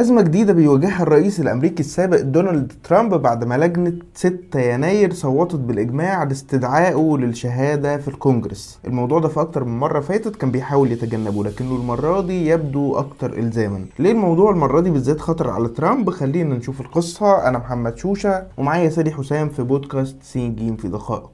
أزمة جديدة بيواجهها الرئيس الأمريكي السابق دونالد ترامب بعد ما لجنة 6 يناير صوتت بالإجماع لاستدعائه للشهادة في الكونجرس الموضوع ده في أكتر من مرة فاتت كان بيحاول يتجنبه لكنه المرة دي يبدو أكتر إلزاما. ليه الموضوع المرة دي بالذات خطر على ترامب؟ خلينا نشوف القصة. أنا محمد شوشة ومعايا سالي حسام في بودكاست سين جيم في دقائق.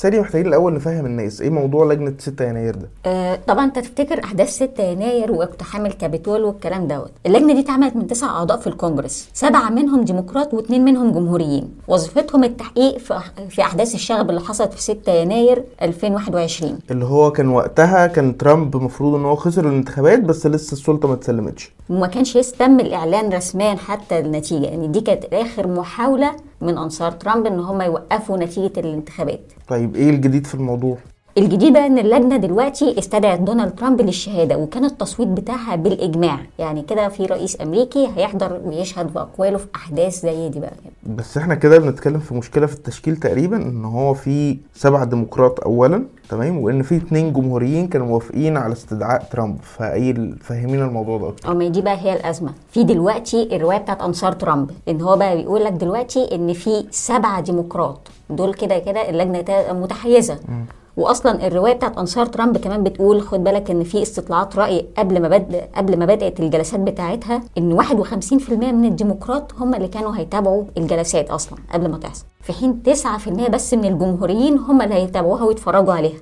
سالي محتاجين الأول نفهم الناس إيه موضوع لجنة 6 يناير ده؟ آه طبعا أنت تفتكر أحداث 6 يناير واقتحام الكابيتول والكلام دوت. اللجنة دي اتعملت من تسع أعضاء في الكونجرس سبعة منهم ديمقراط واثنين منهم جمهوريين. وظيفتهم التحقيق في في أحداث الشغب اللي حصلت في 6 يناير 2021 اللي هو كان وقتها كان ترامب المفروض إن هو خسر الانتخابات بس لسه السلطة ما اتسلمتش. وما كانش تم الإعلان رسميا حتى النتيجة. يعني دي كانت آخر محاولة من أنصار ترامب إن هم يوقفوا نتيجة الانتخابات. طيب إيه الجديد في الموضوع؟ الجديد بقى إن اللجنة دلوقتي استدعت دونالد ترامب للشهادة وكان التصويت بتاعها بالإجماع. يعني كده في رئيس أمريكي هيحضر ويشهد بأقواله في أحداث زي دي بقى. بس إحنا كده بنتكلم في مشكلة في التشكيل تقريبا إن هو في سبع ديمقراط اولا تمام؟ وإن في اتنين جمهوريين كانوا موافقين على استدعاء ترامب. فأي فهمينا الموضوع ده أكتر. آه ما دي بقى هي الأزمة. في دلوقتي الرواية بتاعت أنصار ترامب إن هو بقى بيقول لك دلوقتي إن في سبعه ديمقراط. دول كده كده اللجنة متحيزة. م. واصلا الرواية بتاعت أنصار ترامب كمان بتقول خد بالك إن في استطلاعات رأي قبل ما بد... قبل ما بدأت الجلسات بتاعتها إن 51% من الديمقراط هم اللي كانوا هيتابعوا الجلسات أصلا قبل ما تحصل. في حين 9% بس من الجمهوريين هم اللي هيتابعوها ويتفرجوا عليها.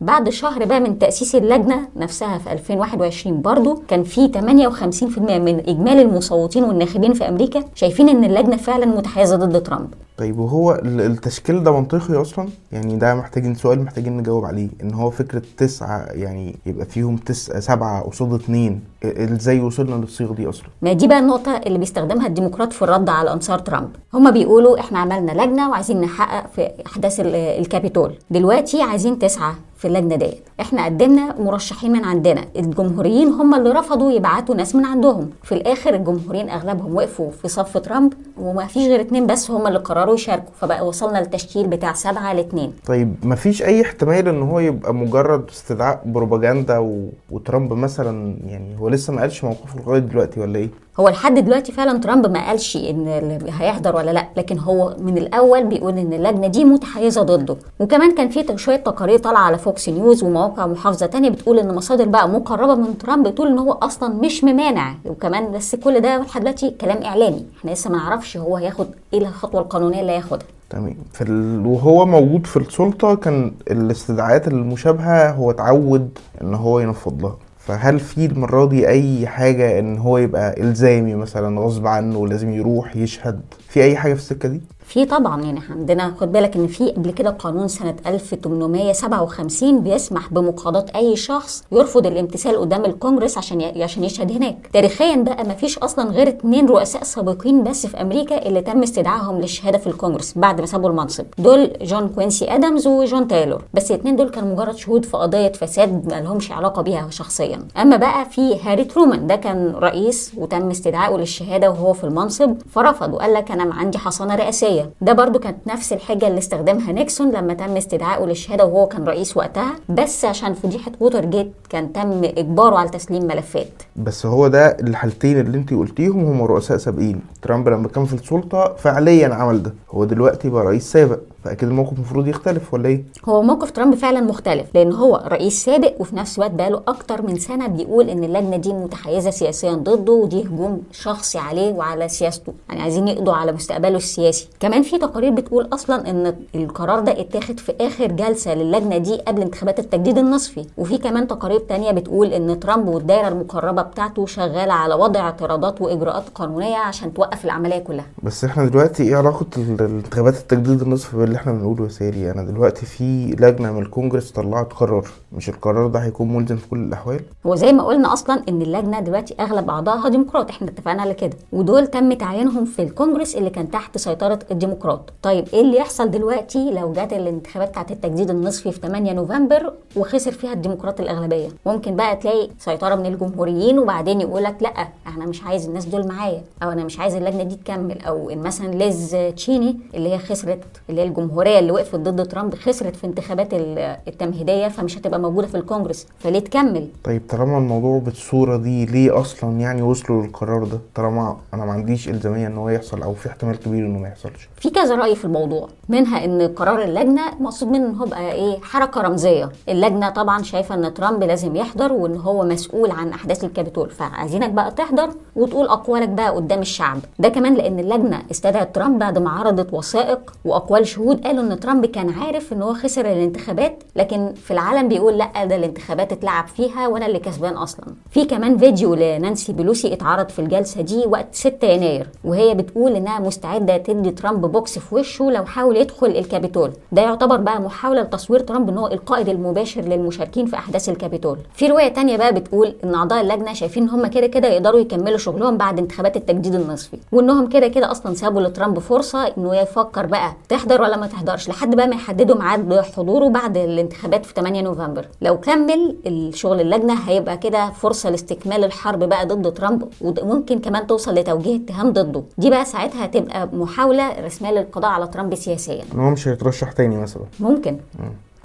بعد شهر بقى من تأسيس اللجنة نفسها في 2021 برضو كان في 58% من إجمالي المصوتين والناخبين في أمريكا شايفين إن اللجنة فعلا متحيزة ضد ترامب. طيب وهو التشكيل ده منطقي أصلا؟ يعني ده محتاجين سؤال محتاجين نجاوب عليه إن هو فكرة تسعة يعني يبقى فيهم تسعه سبعة قصاد اتنين. إزاي وصلنا للصيغة دي أصلا. ما دي بقى النقطة اللي بيستخدمها الديمقراط في الرد على أنصار ترامب. هما بيقولوا إحنا عملنا لجنة وعايزين نحقق في أحداث الكابيتول. دلوقتي عايزين تسعه في اللجنة ديت. إحنا قدمنا مرشحين من عندنا. الجمهوريين هم اللي رفضوا يبعتوا ناس من عندهم. في الآخر الجمهوريين أغلبهم وقفوا في صف ترامب وما فيش غير اتنين بس هم اللي قرروا يشاركوا. فبقى وصلنا للتشكيل بتاع سبعة لاتنين. طيب ما فيش أي احتمال إن هو يبقى مجرد استدعاء بروباجندا و... وترامب مثلا يعني هو لسه ما قالش موقفه لغاية دلوقتي ولا إيه؟ هو لحد دلوقتي فعلا ترامب ما قالش إن هيحضر ولا لأ لكن هو من الأول بيقول إن اللجنة دي متحيزة ضده. وكمان كان في شوية تقارير طالعة على فوكس نيوز ومواقع محافظة تانية بتقول إن مصادر بقى مقربة من ترامب بتقول ان هو أصلا مش ممانع. وكمان بس كل ده لحد دلوقتي كلام إعلامي. إحنا لسه ما نعرفش هو هياخد إيه الخطوة القانونية اللي هياخدها. تمام. ال... وهو موجود في السلطة كان الاستدعاءات المشابهة هو اتعود إن هو ينفض لها. فهل في المرة دي أي حاجة إن هو يبقى إلزامي مثلا غصب عنه لازم يروح يشهد في أي حاجة في السكة دي؟ في طبعا يعني عندنا خد بالك إن في قبل كده قانون سنة 1857 بيسمح بمقاضاة أي شخص يرفض الامتثال قدام الكونجرس عشان عشان يشهد هناك. تاريخيا بقى ما فيش أصلا غير اتنين رؤساء سابقين بس في أمريكا اللي تم استدعائهم للشهادة في الكونجرس بعد ما سابوا المنصب. دول جون كوينسي ادمز وجون تايلور. بس الاتنين دول كانوا مجرد شهود في قضية فساد ما لهمش علاقة بيها شخصيا. أما بقى في هاري ترومان ده كان رئيس وتم استدعائه للشهادة وهو في المنصب فرفض وقال لك أنا عندي حصانة رئاسية. ده برضو كانت نفس الحجة اللي استخدمها نيكسون لما تم استدعائه للشهادة وهو كان رئيس وقتها. بس عشان فضيحة ووترجيت كان تم إجباره على تسليم ملفات. بس هو ده الحالتين اللي انت قلتيهم هم رؤساء سابقين. ترامب لما كان في السلطة فعليا عمل ده. هو دلوقتي بقى رئيس سابق. فأكيد الموقف المفروض يختلف ولا إيه؟ هو موقف ترامب فعلا مختلف لأن هو رئيس سابق وفي نفس الوقت بقاله أكتر من سنة بيقول إن اللجنة دي متحيزة سياسيا ضده ودي هجوم شخصي عليه وعلى سياسته. يعني عايزين يقضوا على مستقبله السياسي. كمان في تقارير بتقول أصلا إن القرار ده اتاخد في آخر جلسة للجنة دي قبل انتخابات التجديد النصفي. وفي كمان تقارير تانية بتقول إن ترامب والدائره المقربة بتاعته شغالة على وضع اعتراضات وإجراءات قانونية عشان توقف العملية كلها. بس إحنا دلوقتي إيه علاقة الانتخابات التجديد النصفي باللي إحنا بنقوله يا ساري أنا دلوقتي في لجنة من الكونجرس طلعت قرار. مش القرار ده هيكون ملزم في كل الأحوال؟ هو زي ما قلنا أصلا إن اللجنة دلوقتي أغلب اعضائها ديمقراط. إحنا اتفقنا على كده. ودول تم تعيينهم في الكونجرس اللي كان تحت سيطرة الديمقراط. طيب إيه اللي يحصل دلوقتي لو جت الانتخابات بتاعت التجديد النصفي في 8 نوفمبر وخسر فيها الديمقراط الأغلبية؟ ممكن بقى تلاقي سيطرة من الجمهوريين وبعدين يقول لك لأ أنا مش عايز الناس دول معايا أو أنا مش عايز اللجنة دي تكمل أو إن مثلا ليز تشيني اللي هي خسرت اللي هي الجمهورية اللي وقفت ضد ترامب خسرت في انتخابات ال- التمهيدية فمش هتبقى موجودة في الكونجرس فليه تكمل؟ طيب طالما الموضوع بالصورة دي ليه أصلا يعني وصلوا للقرار ده؟ طالما أنا ما عنديش إلزامية إن هو يحصل أو في احتمال كبير إنه ما يحصلش. في كذا رأي في الموضوع منها إن قرار اللجنة مقصود منه إن هو بقى إيه حركة رمزية. اللجنة طبعا شايفة إن ترامب لازم يحضر وإن هو مسؤول عن أحداث الكابيتول. فعايزينه بقى تحضر وتقول أقوالك بقى قدام الشعب. ده كمان لأن اللجنة استدعت ترامب بعد ما عرضت وثائق وأقوال شهود قالوا إن ترامب كان عارف إن هو خسر الانتخابات لكن في العلن بيقول لأ ده الانتخابات اتلعب فيها وأنا اللي كسبان أصلا. في كمان فيديو لنانسي بيلوسي اتعرض في الجلسة دي وقت 6 يناير وهي بتقول إنها مستعدة تدي ترامب بوكس في وشه لو حاول يدخل الكابيتول. ده يعتبر بقى محاولة لتصوير ترامب إن هو القائد المباشر للمشاركين في أحداث الكابيتول. في رواية تانية بقى بتقول إن أعضاء اللجنة شايفين إن هم كده كده يقدروا يكملوا شغلهم بعد انتخابات التجديد النصفي وانهم كده كده أصلا سابوا لترامب فرصة إنه يفكر بقى تحضر ولا ما تحضرش لحد بقى ما يحددوا ميعاد حضوره بعد الانتخابات في 8 نوفمبر. لو كمل الشغل اللجنة هيبقى كده فرصة لاستكمال الحرب بقى ضد ترامب وممكن كمان توصل لتوجيه اتهام ضده. دي بقى ساعتها هتبقى محاولة رسمية للقضاء على ترامب سياسيا. إن هو مش هيترشح تاني مثلا. ممكن.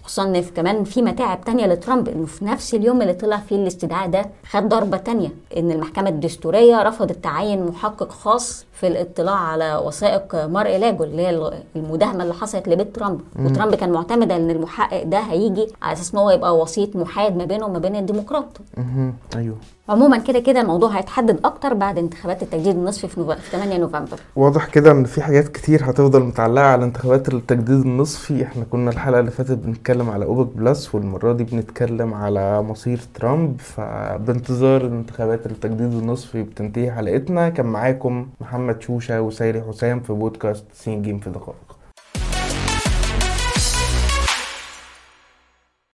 خصوصا إن في كمان في متاعب تانية لترامب. إنه في نفس اليوم اللي طلع فيه الاستدعاء ده خد ضربة تانية. إن المحكمة الدستورية رفضت تعين محقق خاص في الاطلاع على وثائق مار لاجو اللي هي المداهمة اللي حصلت لبيت ترامب. وترامب كان معتمد إن المحقق ده هيجي على أساس إن هو يبقى وسيط محايد ما بينه وما بين الديمقراط. مهم. أيوه. عموما كده كده الموضوع هيتحدد أكتر بعد انتخابات التجديد النصفي في. في 8 نوفمبر. واضح كده إن في حاجات كتير هتفضل متعلقة على انتخابات التجديد النصفي. إحنا كنا الحلقة اللي فاتت بنتكلم على أوبك بلس والمرة دي بنتكلم على مصير ترامب. فبانتظار انتخابات التجديد النصفي بتنتهي حلقتنا. كان معاكم محمد شوشة وسيري حسام في بودكاست سين جيم في دقائق.